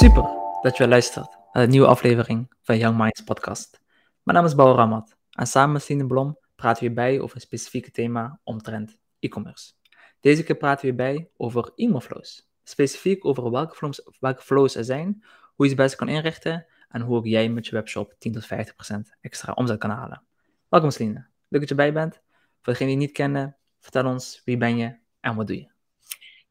Super dat je luistert naar de nieuwe aflevering van Young Minds podcast. Mijn naam is Bouwer Ramat en samen met Stine Blom praten we hierbij over een specifiek thema omtrent e-commerce. Deze keer praten we hierbij over e-mail flows. Specifiek over welke flows, welke flows er zijn, hoe je ze best kan inrichten en hoe ook jij met je webshop 10 tot 50% extra omzet kan halen. Welkom Celine, leuk dat je erbij bent. Voor degenen die je niet kennen, vertel ons wie ben je en wat doe je?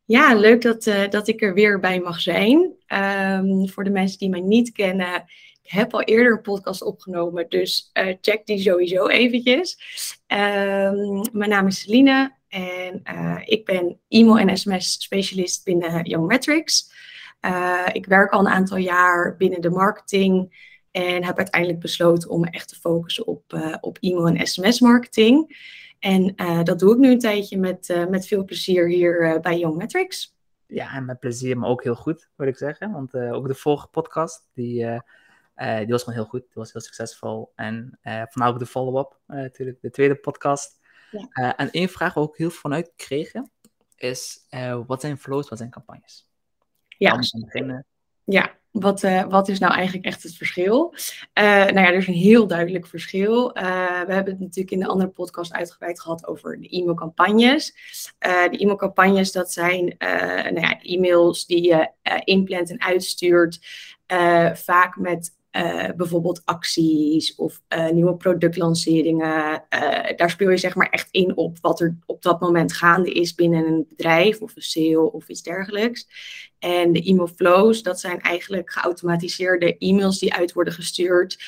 Ja, leuk dat, uh, dat ik er weer bij mag zijn. Um, voor de mensen die mij niet kennen, ik heb al eerder een podcast opgenomen, dus uh, check die sowieso eventjes. Um, mijn naam is Celine en uh, ik ben e-mail en sms specialist binnen Young Metrics. ik werk al een aantal jaar binnen de marketing en heb uiteindelijk besloten om me echt te focussen op, op e-mail en sms marketing. En uh, dat doe ik nu een tijdje met, uh, met veel plezier hier uh, bij Young Metrics. Ja, en met plezier, maar ook heel goed, wil ik zeggen. Want ook de vorige podcast, die, die was gewoon heel goed. Die was heel succesvol. En vandaag ook de follow-up, natuurlijk, de tweede podcast. Ja. en één vraag waar we ook heel veel vanuit kregen, is wat zijn flows, wat zijn campagnes? Ja, ja wat, uh, wat is nou eigenlijk echt het verschil? Uh, nou ja, er is een heel duidelijk verschil. Uh, we hebben het natuurlijk in de andere podcast uitgebreid gehad over de e-mailcampagnes. de e-mailcampagnes, dat zijn nou ja, e-mails die je inplant en uitstuurt. vaak met uh, bijvoorbeeld acties of uh, nieuwe productlanceringen. Uh, daar speel je zeg maar echt in op wat er op dat moment gaande is binnen een bedrijf of een sale of iets dergelijks. En de e-mail flows, dat zijn eigenlijk geautomatiseerde e-mails die uit worden gestuurd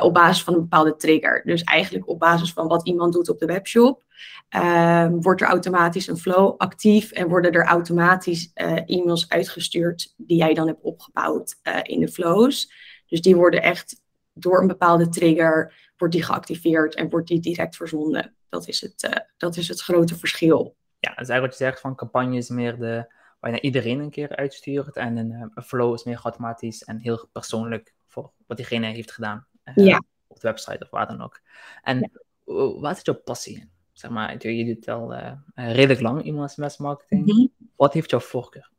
op basis van een bepaalde trigger. Dus eigenlijk op basis van wat iemand doet op de webshop. Ehm, wordt er automatisch een flow actief en worden er automatisch e-mails uitgestuurd die jij dan hebt opgebouwd in de flows. Dus die worden echt door een bepaalde trigger, wordt die geactiveerd en wordt die direct verzonden. Dat is het, uh, dat is het grote verschil. Ja, dat is eigenlijk wat je zegt van campagne is meer de, waar je naar iedereen een keer uitstuurt. En een, een flow is meer automatisch en heel persoonlijk voor wat diegene heeft gedaan. Uh, ja. Op de website of waar dan ook. En ja. wat is jouw passie in? Zeg maar, je doet al redelijk lang iemand sms marketing. Mm -hmm. Wat heeft jouw voorkeur?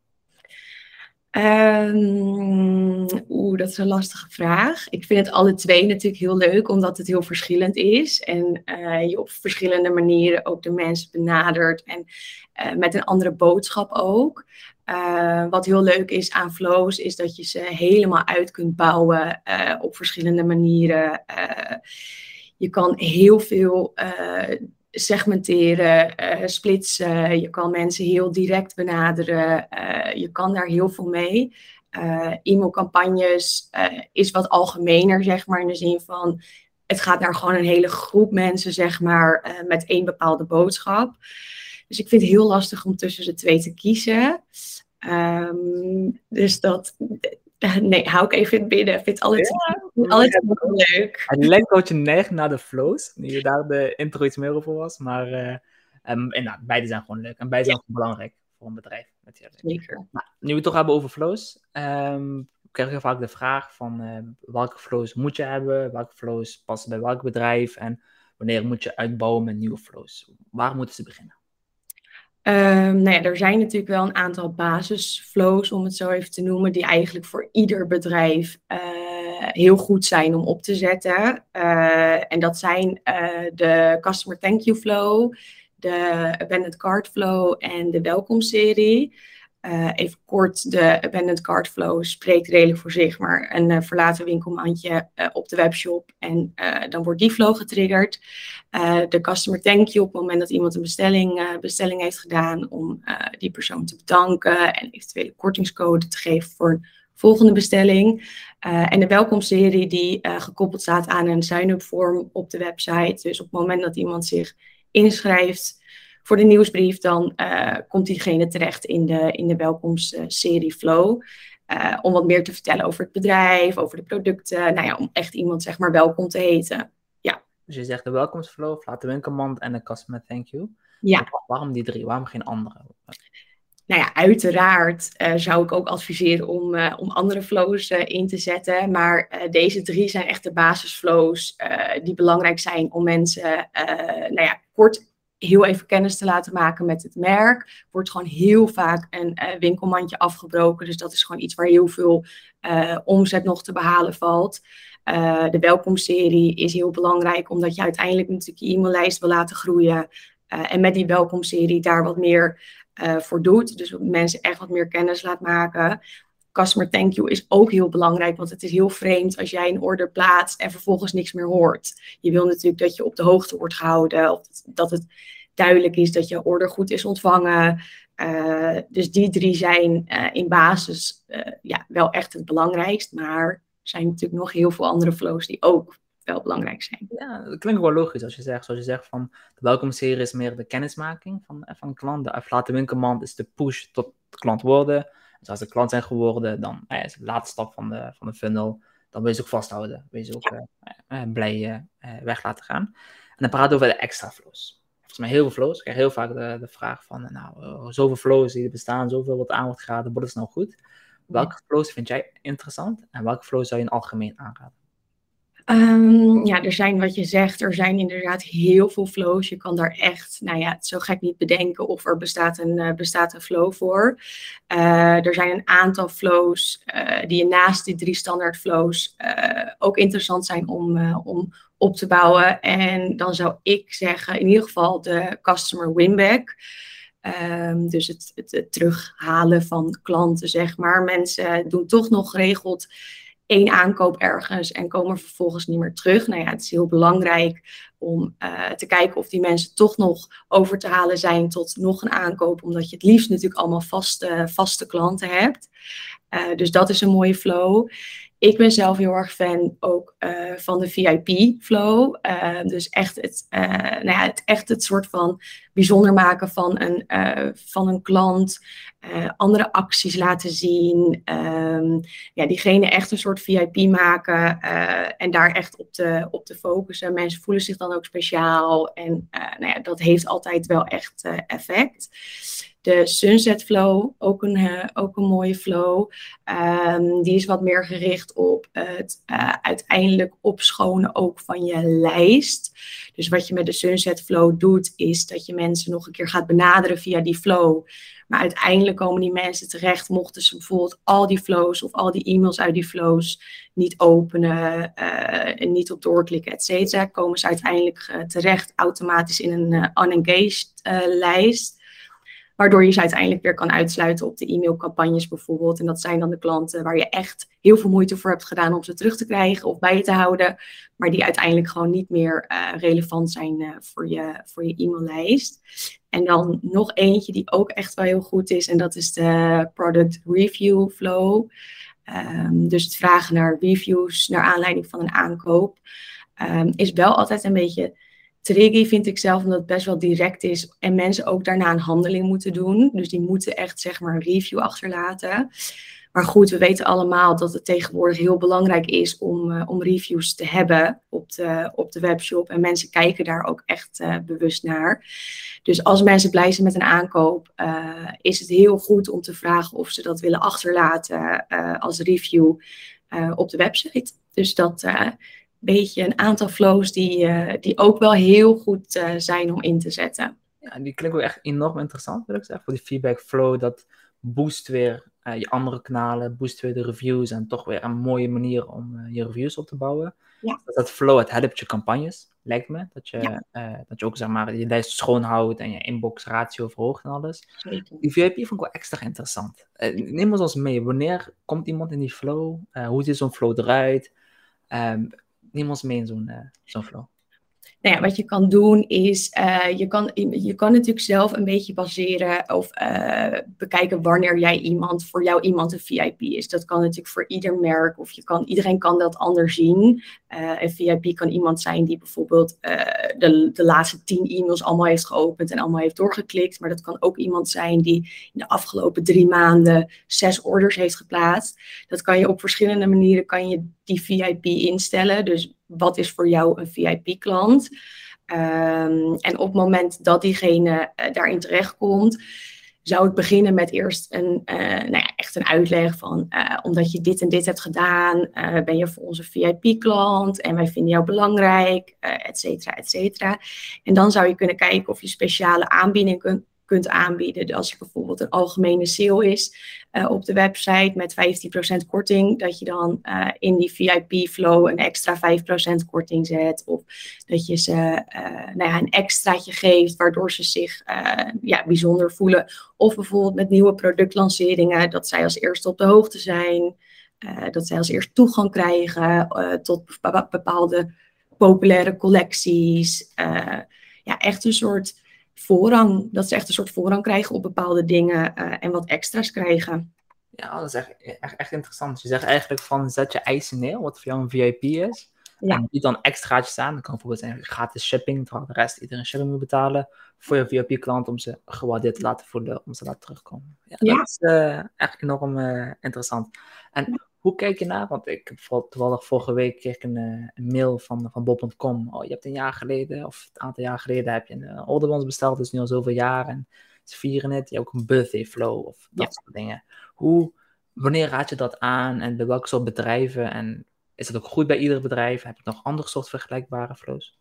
Um, Oeh, dat is een lastige vraag. Ik vind het alle twee natuurlijk heel leuk, omdat het heel verschillend is. En uh, je op verschillende manieren ook de mensen benadert. En uh, met een andere boodschap ook. Uh, wat heel leuk is aan flows, is dat je ze helemaal uit kunt bouwen op verschillende manieren. je kan heel veel segmenteren, uh, splitsen. Je kan mensen heel direct benaderen. Uh, je kan daar heel veel mee. Uh, e-mailcampagnes is wat algemener, zeg maar, in de zin van het gaat naar gewoon een hele groep mensen, zeg maar, met één bepaalde boodschap. Dus ik vind het heel lastig om tussen de twee te kiezen. Um, dus dat, Nee, hou ik even binnen. Ik vind ja, alles leuk. Het lijkt dat je neigt naar de flows. Nu je daar de intro iets meer over was. Maar uh, um, en, nou, beide zijn gewoon leuk. En beide zijn gewoon belangrijk voor een bedrijf. Zeker. Nou, nu we het toch hebben over flows. Um, krijg je vaak de vraag van uh, welke flows moet je hebben? Welke flows passen bij welk bedrijf? En wanneer moet je uitbouwen met nieuwe flows? Waar moeten ze beginnen? Um, nou ja, er zijn natuurlijk wel een aantal basisflows, om het zo even te noemen, die eigenlijk voor ieder bedrijf uh, heel goed zijn om op te zetten. Uh, en dat zijn uh, de Customer Thank You Flow, de Abandoned Card Flow en de Welkom-serie. Uh, even kort, de abandoned cart flow spreekt redelijk voor zich, maar een uh, verlaten winkelmandje uh, op de webshop en dan wordt die flow getriggerd. de customer thank you op het moment dat iemand een bestelling, bestelling heeft gedaan om die persoon te bedanken en eventuele kortingscode te geven voor een volgende bestelling. en de welkomserie die gekoppeld staat aan een sign-up vorm op de website. Dus op het moment dat iemand zich inschrijft voor de nieuwsbrief, dan uh, komt diegene terecht in de, in de welkomstserie Flow. Uh, om wat meer te vertellen over het bedrijf, over de producten. Nou ja, om echt iemand zeg maar welkom te heten. Ja. Dus je zegt de welkomstflow, laat de winkelmand en de customer thank you. Ja. Waarom die drie? Waarom geen andere? Nou ja, uiteraard uh, zou ik ook adviseren om, uh, om andere flows uh, in te zetten. Maar deze drie zijn echt de basisflows die belangrijk zijn om mensen nou ja, kort heel even kennis te laten maken met het merk. Wordt gewoon heel vaak een uh, winkelmandje afgebroken. Dus dat is gewoon iets waar heel veel uh, omzet nog te behalen valt. Uh, de welkomserie is heel belangrijk, omdat je uiteindelijk natuurlijk je e-maillijst wil laten groeien. en met die welkomserie daar wat meer voor doet. Dus mensen echt wat meer kennis laat maken. Customer thank you is ook heel belangrijk, want het is heel vreemd als jij een order plaatst en vervolgens niks meer hoort. Je wil natuurlijk dat je op de hoogte wordt gehouden, of dat het duidelijk is dat je order goed is ontvangen. Uh, dus die drie zijn uh, in basis uh, ja, wel echt het belangrijkst, maar er zijn natuurlijk nog heel veel andere flows die ook wel belangrijk zijn. Ja, dat klinkt wel logisch als je zegt, zoals je zegt van de welkomserie is meer de kennismaking van, van de klant. De aflaten winkelmand is de push tot klant worden. Dus als de klant zijn geworden, dan nou ja, is de laatste stap van de, van de funnel. Dan wil je ze ook vasthouden. Wil je ze ook uh, uh, blij uh, weg laten gaan. En dan praten we over de extra flows. Volgens mij heel veel flows. Ik krijg heel vaak de, de vraag van, nou, zoveel flows die er bestaan, zoveel wat aan wordt geraden, wordt het nou goed? Welke flows vind jij interessant en welke flows zou je in het algemeen aanraden? Um, ja, er zijn wat je zegt, er zijn inderdaad heel veel flows. Je kan daar echt, nou ja, zo gek niet bedenken of er bestaat een, uh, bestaat een flow voor. Uh, er zijn een aantal flows uh, die naast die drie standaard flows ook interessant zijn om, om op te bouwen. En dan zou ik zeggen, in ieder geval de customer winback. Um, dus het, het, het terughalen van klanten, zeg maar. Mensen doen toch nog geregeld één aankoop ergens en komen vervolgens niet meer terug. Nou ja, het is heel belangrijk om uh, te kijken of die mensen toch nog over te halen zijn tot nog een aankoop, omdat je het liefst natuurlijk allemaal vaste, vaste klanten hebt. Uh, dus dat is een mooie flow. Ik ben zelf heel erg fan ook uh, van de VIP-flow. Dus echt het, nou ja, het, echt het soort van bijzonder maken van een, van een klant. andere acties laten zien. Um, ja, diegene echt een soort VIP maken. en daar echt op te, op te focussen. Mensen voelen zich dan ook speciaal. En nou ja, dat heeft altijd wel echt effect. De Sunset Flow, ook een, ook een mooie flow. Um, die is wat meer gericht op het uiteindelijk opschonen ook van je lijst. Dus wat je met de Sunset Flow doet, is dat je mensen nog een keer gaat benaderen via die flow. Maar uiteindelijk komen die mensen terecht, mochten ze bijvoorbeeld al die flows of al die e-mails uit die flows niet openen uh, en niet op doorklikken, et cetera, komen ze uiteindelijk terecht automatisch in een unengaged lijst. Waardoor je ze uiteindelijk weer kan uitsluiten op de e-mailcampagnes bijvoorbeeld. En dat zijn dan de klanten waar je echt heel veel moeite voor hebt gedaan om ze terug te krijgen of bij je te houden. Maar die uiteindelijk gewoon niet meer uh, relevant zijn uh, voor je, voor je e-maillijst. En dan nog eentje die ook echt wel heel goed is. En dat is de product review flow. Um, dus het vragen naar reviews naar aanleiding van een aankoop. Um, is wel altijd een beetje Triggy vind ik zelf omdat het best wel direct is en mensen ook daarna een handeling moeten doen. Dus die moeten echt zeg maar een review achterlaten. Maar goed, we weten allemaal dat het tegenwoordig heel belangrijk is om, uh, om reviews te hebben op de, op de webshop. En mensen kijken daar ook echt uh, bewust naar. Dus als mensen blij zijn met een aankoop, uh, is het heel goed om te vragen of ze dat willen achterlaten als review op de website. Dus dat beetje een aantal flows die, uh, die ook wel heel goed uh, zijn om in te zetten. Ja, die klinken ook echt enorm interessant, wil ik zeggen. Voor die feedback flow, dat boost weer uh, je andere kanalen, boost weer de reviews en toch weer een mooie manier om je reviews op te bouwen. Ja. Dat, dat flow, het helpt je campagnes, lijkt me. Dat je, ja. dat je ook zeg maar je lijst schoonhoudt en je inbox ratio verhoogt en alles. Zeker. Die VIP vond ik wel extra interessant. neem ons mee, wanneer komt iemand in die flow? hoe ziet zo'n flow eruit? Um, neem ons mee in Nou ja, wat je kan doen is, uh, je, kan, je kan natuurlijk zelf een beetje baseren of uh, bekijken wanneer jij iemand, voor jou iemand een VIP is. Dat kan natuurlijk voor ieder merk of je kan, iedereen kan dat anders zien. Uh, een VIP kan iemand zijn die bijvoorbeeld de, de laatste tien e-mails allemaal heeft geopend en allemaal heeft doorgeklikt. Maar dat kan ook iemand zijn die in de afgelopen drie maanden zes orders heeft geplaatst. Dat kan je op verschillende manieren, kan je die VIP instellen. Dus wat is voor jou een VIP-klant? Um, en op het moment dat diegene uh, daarin terechtkomt, zou ik beginnen met eerst een, uh, nou ja, echt een uitleg van, omdat je dit en dit hebt gedaan, ben je voor onze VIP-klant en wij vinden jou belangrijk, et cetera, et cetera. En dan zou je kunnen kijken of je speciale aanbiedingen kunt aanbieden. Dus als er bijvoorbeeld een algemene sale is uh, op de website met 15% korting, dat je dan uh, in die VIP-flow een extra 5% korting zet. Of dat je ze uh, nou ja, een extraatje geeft, waardoor ze zich ja, bijzonder voelen. Of bijvoorbeeld met nieuwe productlanceringen, dat zij als eerste op de hoogte zijn. dat zij als eerste toegang krijgen tot bepaalde populaire collecties. ja, echt een soort voorrang, dat ze echt een soort voorrang krijgen op bepaalde dingen uh, en wat extra's krijgen. Ja, dat is echt, echt, echt, interessant. Je zegt eigenlijk van zet je eisen neer, wat voor jou een VIP is. Ja. En die dan extraatjes aan. Dat kan bijvoorbeeld zijn gratis shipping, terwijl de rest iedereen shipping moet betalen. Voor je VIP-klant om ze gewaardeerd te laten voelen, om ze te laten terugkomen. Ja, ja. dat is uh, echt enorm uh, interessant. En hoe kijk je naar? Want ik heb toevallig vorige week kreeg ik een, eh, een mail van, van Bob.com. Oh, je hebt een jaar geleden, of een aantal jaar geleden, heb je een uh, Orderbons besteld. Dat is nu al zoveel jaar en ze vieren het. Je hebt ook een birthday flow of dat soort dingen. Hoe, wanneer raad je dat aan en bij welke soort bedrijven? En is het ook goed bij ieder bedrijf? Heb je nog andere soort vergelijkbare flows?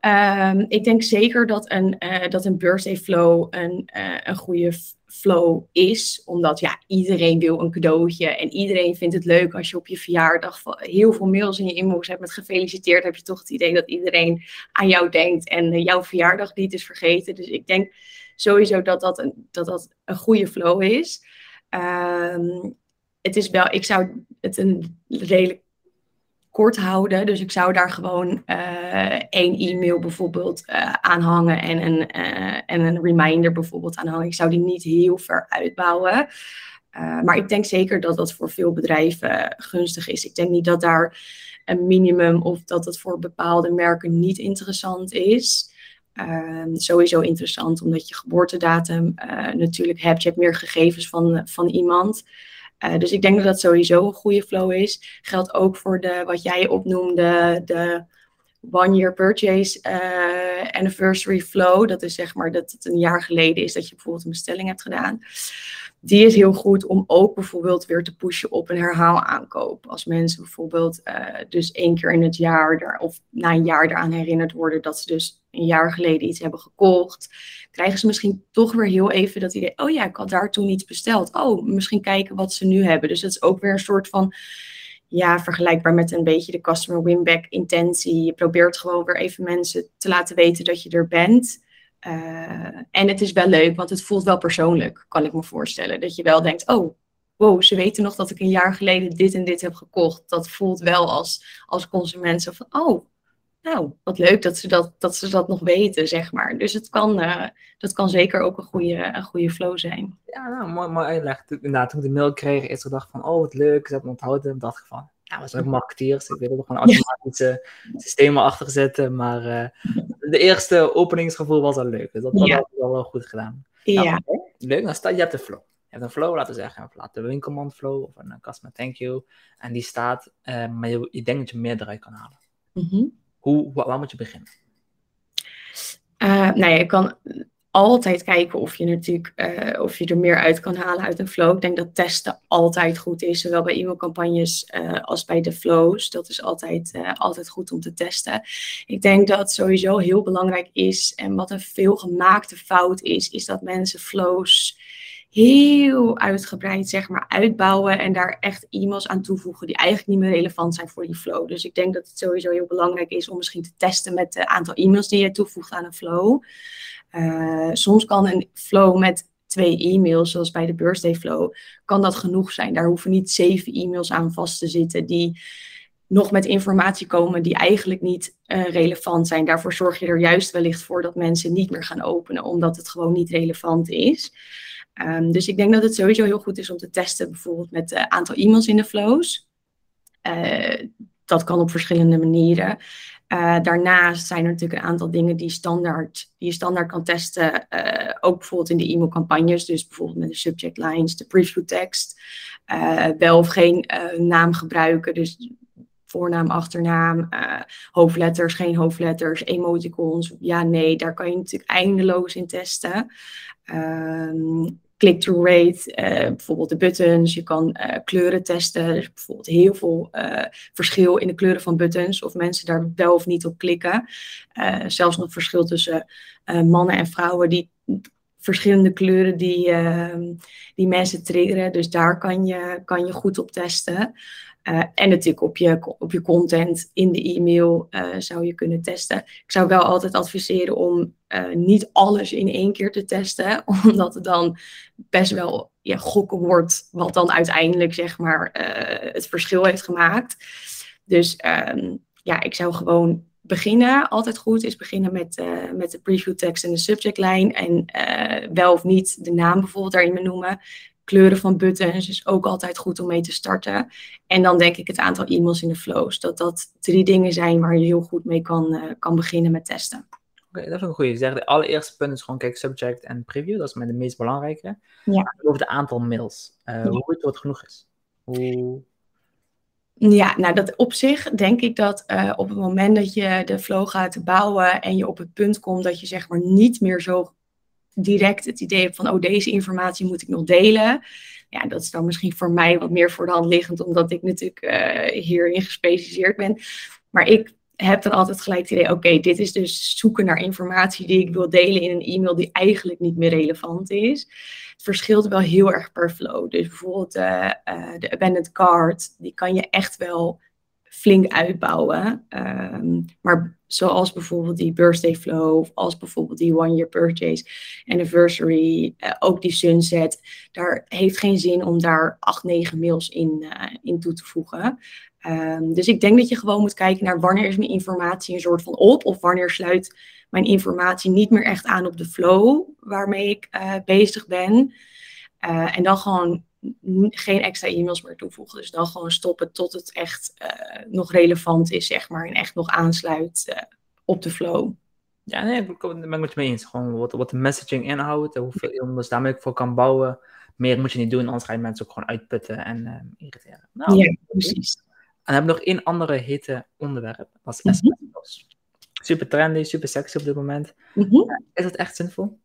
Um, ik denk zeker dat een, uh, dat een birthday flow een, uh, een goede flow is. Omdat ja, iedereen wil een cadeautje. En iedereen vindt het leuk als je op je verjaardag heel veel mails in je inbox hebt met gefeliciteerd. Heb je toch het idee dat iedereen aan jou denkt en uh, jouw verjaardag niet is vergeten. Dus ik denk sowieso dat dat een, dat dat een goede flow is. Um, het is wel, ik zou het een redelijk kort houden. Dus ik zou daar gewoon uh, één e-mail bijvoorbeeld uh, aan hangen en een, uh, en een reminder bijvoorbeeld aan hangen. Ik zou die niet heel ver uitbouwen. maar ik denk zeker dat dat voor veel bedrijven gunstig is. Ik denk niet dat daar een minimum of dat het voor bepaalde merken niet interessant is. Ehm, sowieso interessant omdat je geboortedatum natuurlijk hebt. Je hebt meer gegevens van, van iemand. Uh, dus ik denk dat dat sowieso een goede flow is. Geldt ook voor de, wat jij opnoemde, de one year purchase uh, anniversary flow. Dat is zeg maar dat het een jaar geleden is dat je bijvoorbeeld een bestelling hebt gedaan die is heel goed om ook bijvoorbeeld weer te pushen op een herhaalaankoop. Als mensen bijvoorbeeld uh, dus één keer in het jaar daar, of na een jaar eraan herinnerd worden dat ze dus een jaar geleden iets hebben gekocht, krijgen ze misschien toch weer heel even dat idee, oh ja, ik had daar toen iets besteld. Oh, misschien kijken wat ze nu hebben. Dus dat is ook weer een soort van ja, vergelijkbaar met een beetje de customer winback intentie. Je probeert gewoon weer even mensen te laten weten dat je er bent. Uh, en het is wel leuk, want het voelt wel persoonlijk, kan ik me voorstellen. Dat je wel denkt, oh, wow, ze weten nog dat ik een jaar geleden dit en dit heb gekocht. Dat voelt wel als, als consument van, oh, nou, wat leuk dat ze dat, dat, ze dat nog weten, zeg maar. Dus het kan, uh, dat kan zeker ook een goede, een goede flow zijn. Ja, nou, mooi, mooi uitleg. Inderdaad, toen ik de mail kreeg, is er dacht van, oh, wat leuk, ik heb het onthouden. dacht ik van, ja, we zijn ook marketeers. Ik wil er gewoon automatische systemen achter zetten. Maar uh, de eerste openingsgevoel was al leuk. Dus dat was ja. wel goed gedaan. Ja. Nou, leuk, dan staat je hebt de flow. Je hebt een flow, laten we zeggen, laten de winkelman flow of een customer thank you. En die staat, uh, maar je, je, denkt dat je meer eruit kan halen. Mm -hmm. Hoe, waar moet je beginnen? Uh, nou ja, je kan altijd kijken of je natuurlijk uh, of je er meer uit kan halen uit een flow. Ik denk dat testen altijd goed is, zowel bij e-mailcampagnes uh, als bij de flows. Dat is altijd, altijd goed om te testen. Ik denk dat sowieso heel belangrijk is en wat een veelgemaakte fout is, is dat mensen flows heel uitgebreid zeg maar uitbouwen en daar echt e-mails aan toevoegen die eigenlijk niet meer relevant zijn voor die flow. Dus ik denk dat het sowieso heel belangrijk is om misschien te testen met het aantal e-mails die je toevoegt aan een flow. Uh, soms kan een flow met twee e-mails, zoals bij de birthday flow, kan dat genoeg zijn. Daar hoeven niet zeven e-mails aan vast te zitten die nog met informatie komen die eigenlijk niet uh, relevant zijn. Daarvoor zorg je er juist wellicht voor dat mensen niet meer gaan openen, omdat het gewoon niet relevant is. Um, dus ik denk dat het sowieso heel goed is om te testen, bijvoorbeeld met het aantal e-mails in de flows. Uh, dat kan op verschillende manieren. Uh, daarnaast zijn er natuurlijk een aantal dingen die, standaard, die je standaard kan testen. Ook bijvoorbeeld in de e-mailcampagnes. Dus bijvoorbeeld met de subject lines, de preview tekst. Wel of geen naam gebruiken. Dus voornaam, achternaam, hoofdletters, geen hoofdletters, emoticons. Ja, nee, daar kan je natuurlijk eindeloos in testen. Ehm, click-through rate, uh, bijvoorbeeld de buttons. Je kan uh, kleuren testen. Er is bijvoorbeeld heel veel uh, verschil in de kleuren van buttons. Of mensen daar wel of niet op klikken. zelfs nog verschil tussen mannen en vrouwen die verschillende kleuren die, ehm, die mensen triggeren. Dus daar kan je, kan je goed op testen. Uh, en natuurlijk op je, op je content in de e-mail uh, zou je kunnen testen. Ik zou wel altijd adviseren om uh, niet alles in één keer te testen, omdat het dan best wel gokken wordt, wat dan uiteindelijk zeg maar het verschil heeft gemaakt. Dus um, ja, ik zou gewoon beginnen. Altijd goed is beginnen met, met de preview tekst en de subject line en wel of niet de naam bijvoorbeeld daarin benoemen kleuren van buttons is ook altijd goed om mee te starten. En dan denk ik het aantal e-mails in de flows. Dat dat drie dingen zijn waar je heel goed mee kan, uh, kan beginnen met testen. Oké, dat ik een goede. Je zegt de allereerste punt is gewoon kijk subject en preview. Dat is mij de meest belangrijke. Ja. Over het aantal mails. Uh, ja. Hoe het wat genoeg is. Hoe... Ja, nou dat op zich denk ik dat uh, op het moment dat je de flow gaat bouwen en je op het punt komt dat je zeg maar niet meer zo direct het idee van, oh, deze informatie moet ik nog delen. Ja, dat is dan misschien voor mij wat meer voor de hand liggend, omdat ik natuurlijk uh, hierin gespecialiseerd ben. Maar ik heb dan altijd gelijk het idee, oké, dit is dus zoeken naar informatie die ik wil delen in een e-mail die eigenlijk niet meer relevant is. Het verschilt wel heel erg per flow. Dus bijvoorbeeld uh, uh, de abandoned card, die kan je echt wel flink uitbouwen. Um, maar zoals bijvoorbeeld die birthday flow, of als bijvoorbeeld die one year purchase anniversary, uh, ook die sunset, daar heeft geen zin om daar acht, negen mails in, uh, in toe te voegen. Um, dus ik denk dat je gewoon moet kijken naar wanneer is mijn informatie een soort van op, of wanneer sluit mijn informatie niet meer echt aan op de flow waarmee ik uh, bezig ben. en dan gewoon geen extra e-mails meer toevoegen. Dus dan gewoon stoppen tot het echt uh, nog relevant is, zeg maar. En echt nog aansluit uh, op de flow. Ja, nee, ik ben het met je mee eens. Gewoon wat, wat de messaging inhoudt, hoeveel je dus daarmee voor kan bouwen. Meer moet je niet doen, anders ga je mensen ook gewoon uitputten en uh, irriteren. Nou, ja, precies. En dan hebben we nog één andere hete onderwerp. Dat is SMS. -hmm. Super trendy, super sexy op dit moment. -hmm. Is dat echt zinvol?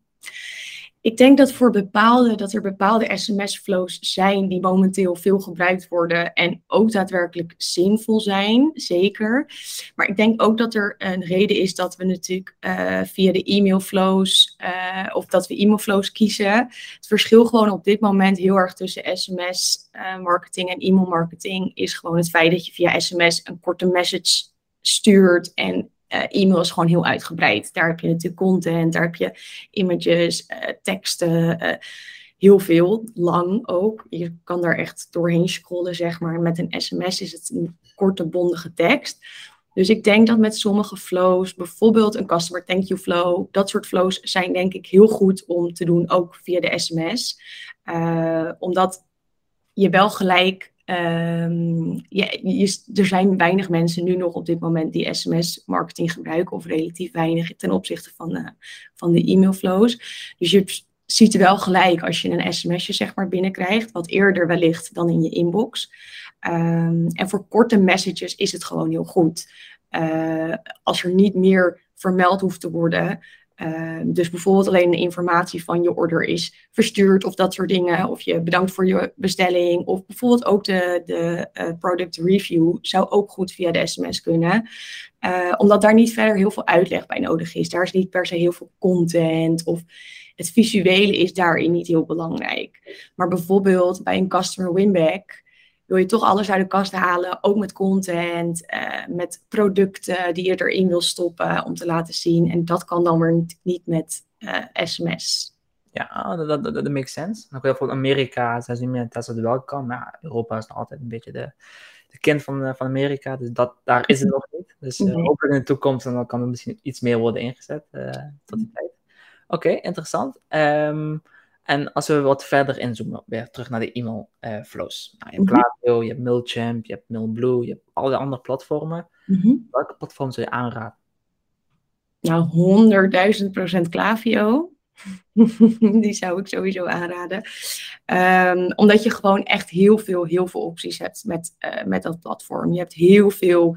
Ik denk dat, voor bepaalde, dat er bepaalde sms-flows zijn die momenteel veel gebruikt worden en ook daadwerkelijk zinvol zijn, zeker. Maar ik denk ook dat er een reden is dat we natuurlijk uh, via de e-mailflows uh, of dat we e-mailflows kiezen. Het verschil gewoon op dit moment heel erg tussen sms-marketing uh, en e-mailmarketing is gewoon het feit dat je via sms een korte message stuurt en uh, e-mail is gewoon heel uitgebreid. Daar heb je natuurlijk content, daar heb je images, uh, teksten, uh, heel veel, lang ook. Je kan daar echt doorheen scrollen, zeg maar. Met een sms is het een korte, bondige tekst. Dus ik denk dat met sommige flows, bijvoorbeeld een customer thank you flow, dat soort flows zijn denk ik heel goed om te doen, ook via de sms. omdat je wel gelijk Um, ja, er zijn weinig mensen nu nog op dit moment die sms-marketing gebruiken, of relatief weinig ten opzichte van, van de e-mailflows. Dus je ziet wel gelijk als je een sms'je zeg maar binnenkrijgt, wat eerder wellicht dan in je inbox. Um, en voor korte messages is het gewoon heel goed. Uh, als er niet meer vermeld hoeft te worden, Ehm, dus bijvoorbeeld alleen de informatie van je order is verstuurd of dat soort dingen. Of je bedankt voor je bestelling. Of bijvoorbeeld ook de, de uh, product review zou ook goed via de sms kunnen. Uh, omdat daar niet verder heel veel uitleg bij nodig is. Daar is niet per se heel veel content of het visuele is daarin niet heel belangrijk. Maar bijvoorbeeld bij een customer winback wil je toch alles uit de kast halen, ook met content, uh, met producten die je erin wil stoppen om te laten zien. En dat kan dan weer niet met uh, eh, sms. Ja, dat, dat, dat, makes sense. Dan kun je voor Amerika zijn ze niet meer dat het wel kan, maar Europa is nog altijd een beetje de, de kind van, uh, van Amerika, dus dat, daar is het nog niet. Dus nee. hopelijk in de toekomst dan kan er misschien iets meer worden ingezet tot die tijd. Oké, okay, interessant. Um, en als we wat verder inzoomen, weer terug naar de e-mail uh, flows. Nou, je hebt Klaviyo, je hebt Mailchimp, je hebt Mailblue, je hebt al die andere platformen. Mm -hmm. Welke platform zou je aanraden? Nou, 100.000 procent Klaviyo. die zou ik sowieso aanraden. Um, omdat je gewoon echt heel veel, heel veel opties hebt met, uh, met dat platform. Je hebt heel veel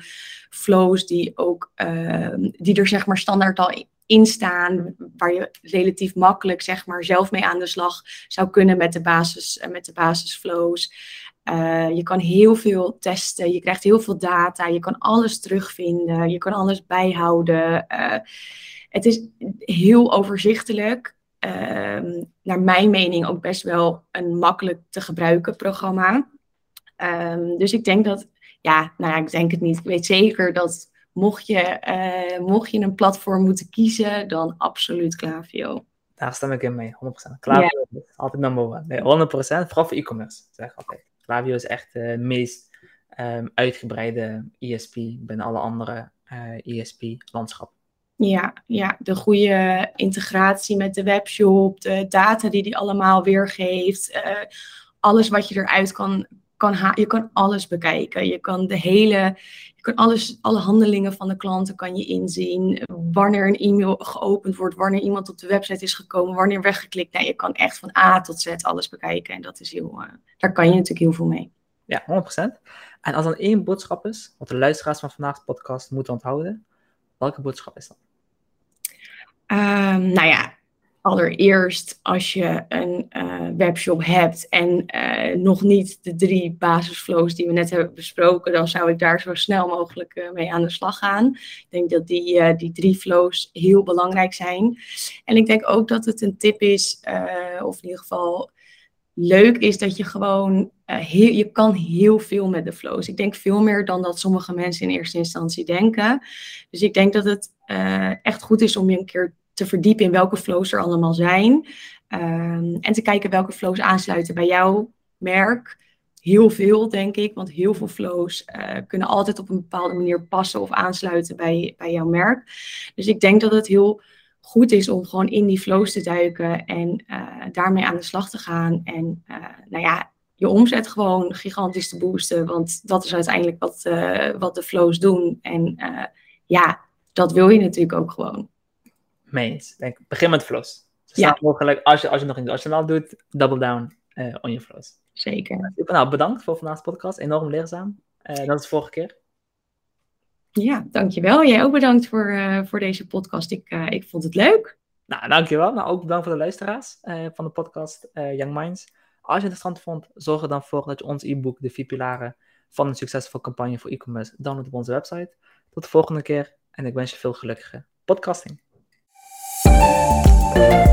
flows die ook, uh, die er zeg maar standaard al in staan, waar je relatief makkelijk zeg maar, zelf mee aan de slag zou kunnen met de, basis, uh, met de basisflows. Uh, je kan heel veel testen, je krijgt heel veel data, je kan alles terugvinden, je kan alles bijhouden. Uh, het is heel overzichtelijk. Uh, naar mijn mening ook best wel een makkelijk te gebruiken programma. Um, dus ik denk dat, ja, nou ja, ik denk het niet. Ik weet zeker dat mocht je, uh, mocht je een platform moeten kiezen, dan absoluut Klaviyo. Daar stem ik in mee, 100%. Klaviyo is altijd number one. Nee, 100%, vooral voor e-commerce, zeg altijd. Klaviyo is echt de meest um, uitgebreide ESP binnen alle andere uh, eh, ESP-landschappen. Ja, ja, de goede integratie met de webshop, de data die die allemaal weergeeft, uh, alles wat je eruit kan, kan. Je kan alles bekijken. Je kan de hele, je kan alles, alle handelingen van de klanten kan je inzien. Wanneer een e-mail geopend wordt, wanneer iemand op de website is gekomen, wanneer weggeklikt. Nou, je kan echt van A tot Z alles bekijken. En dat is heel, uh, daar kan je natuurlijk heel veel mee. Ja, 100%. En als er één boodschap is, wat de luisteraars van vandaag's podcast moeten onthouden, welke boodschap is dat? Um, nou ja, allereerst als je een uh, webshop hebt en uh, nog niet de drie basisflows die we net hebben besproken, dan zou ik daar zo snel mogelijk uh, mee aan de slag gaan. Ik denk dat die, die drie flows heel belangrijk zijn. En ik denk ook dat het een tip is, of in ieder geval leuk is dat je gewoon, heel, je kan heel veel met de flows. Ik denk veel meer dan dat sommige mensen in eerste instantie denken. Dus ik denk dat het echt goed is om je een keer te verdiepen in welke flows er allemaal zijn. Um, en te kijken welke flows aansluiten bij jouw merk. Heel veel, denk ik, want heel veel flows uh, kunnen altijd op een bepaalde manier passen of aansluiten bij, bij jouw merk. Dus ik denk dat het heel goed is om gewoon in die flows te duiken en uh, daarmee aan de slag te gaan. En uh, nou ja, je omzet gewoon gigantisch te boosten, want dat is uiteindelijk wat, wat de flows doen. En ja, dat wil je natuurlijk ook gewoon mee eens. Denk, begin met flows. Zo ja. mogelijk, als je, als je nog internationaal doet, double down uh, on je flows. Zeker. Nou, bedankt voor vandaag's podcast. Enorm leerzaam. Uh, dat is de vorige keer. Ja, dankjewel. Jij ook bedankt voor, uh, voor deze podcast. Ik, ik vond het leuk. Nou, dankjewel. Nou, ook bedankt voor de luisteraars van de podcast Young Minds. Als je het interessant vond, zorg er dan voor dat je ons e-book, De Vier Pilaren van een succesvolle campagne voor e-commerce, downloadt op onze website. Tot de volgende keer en ik wens je veel gelukkige podcasting. Thank you.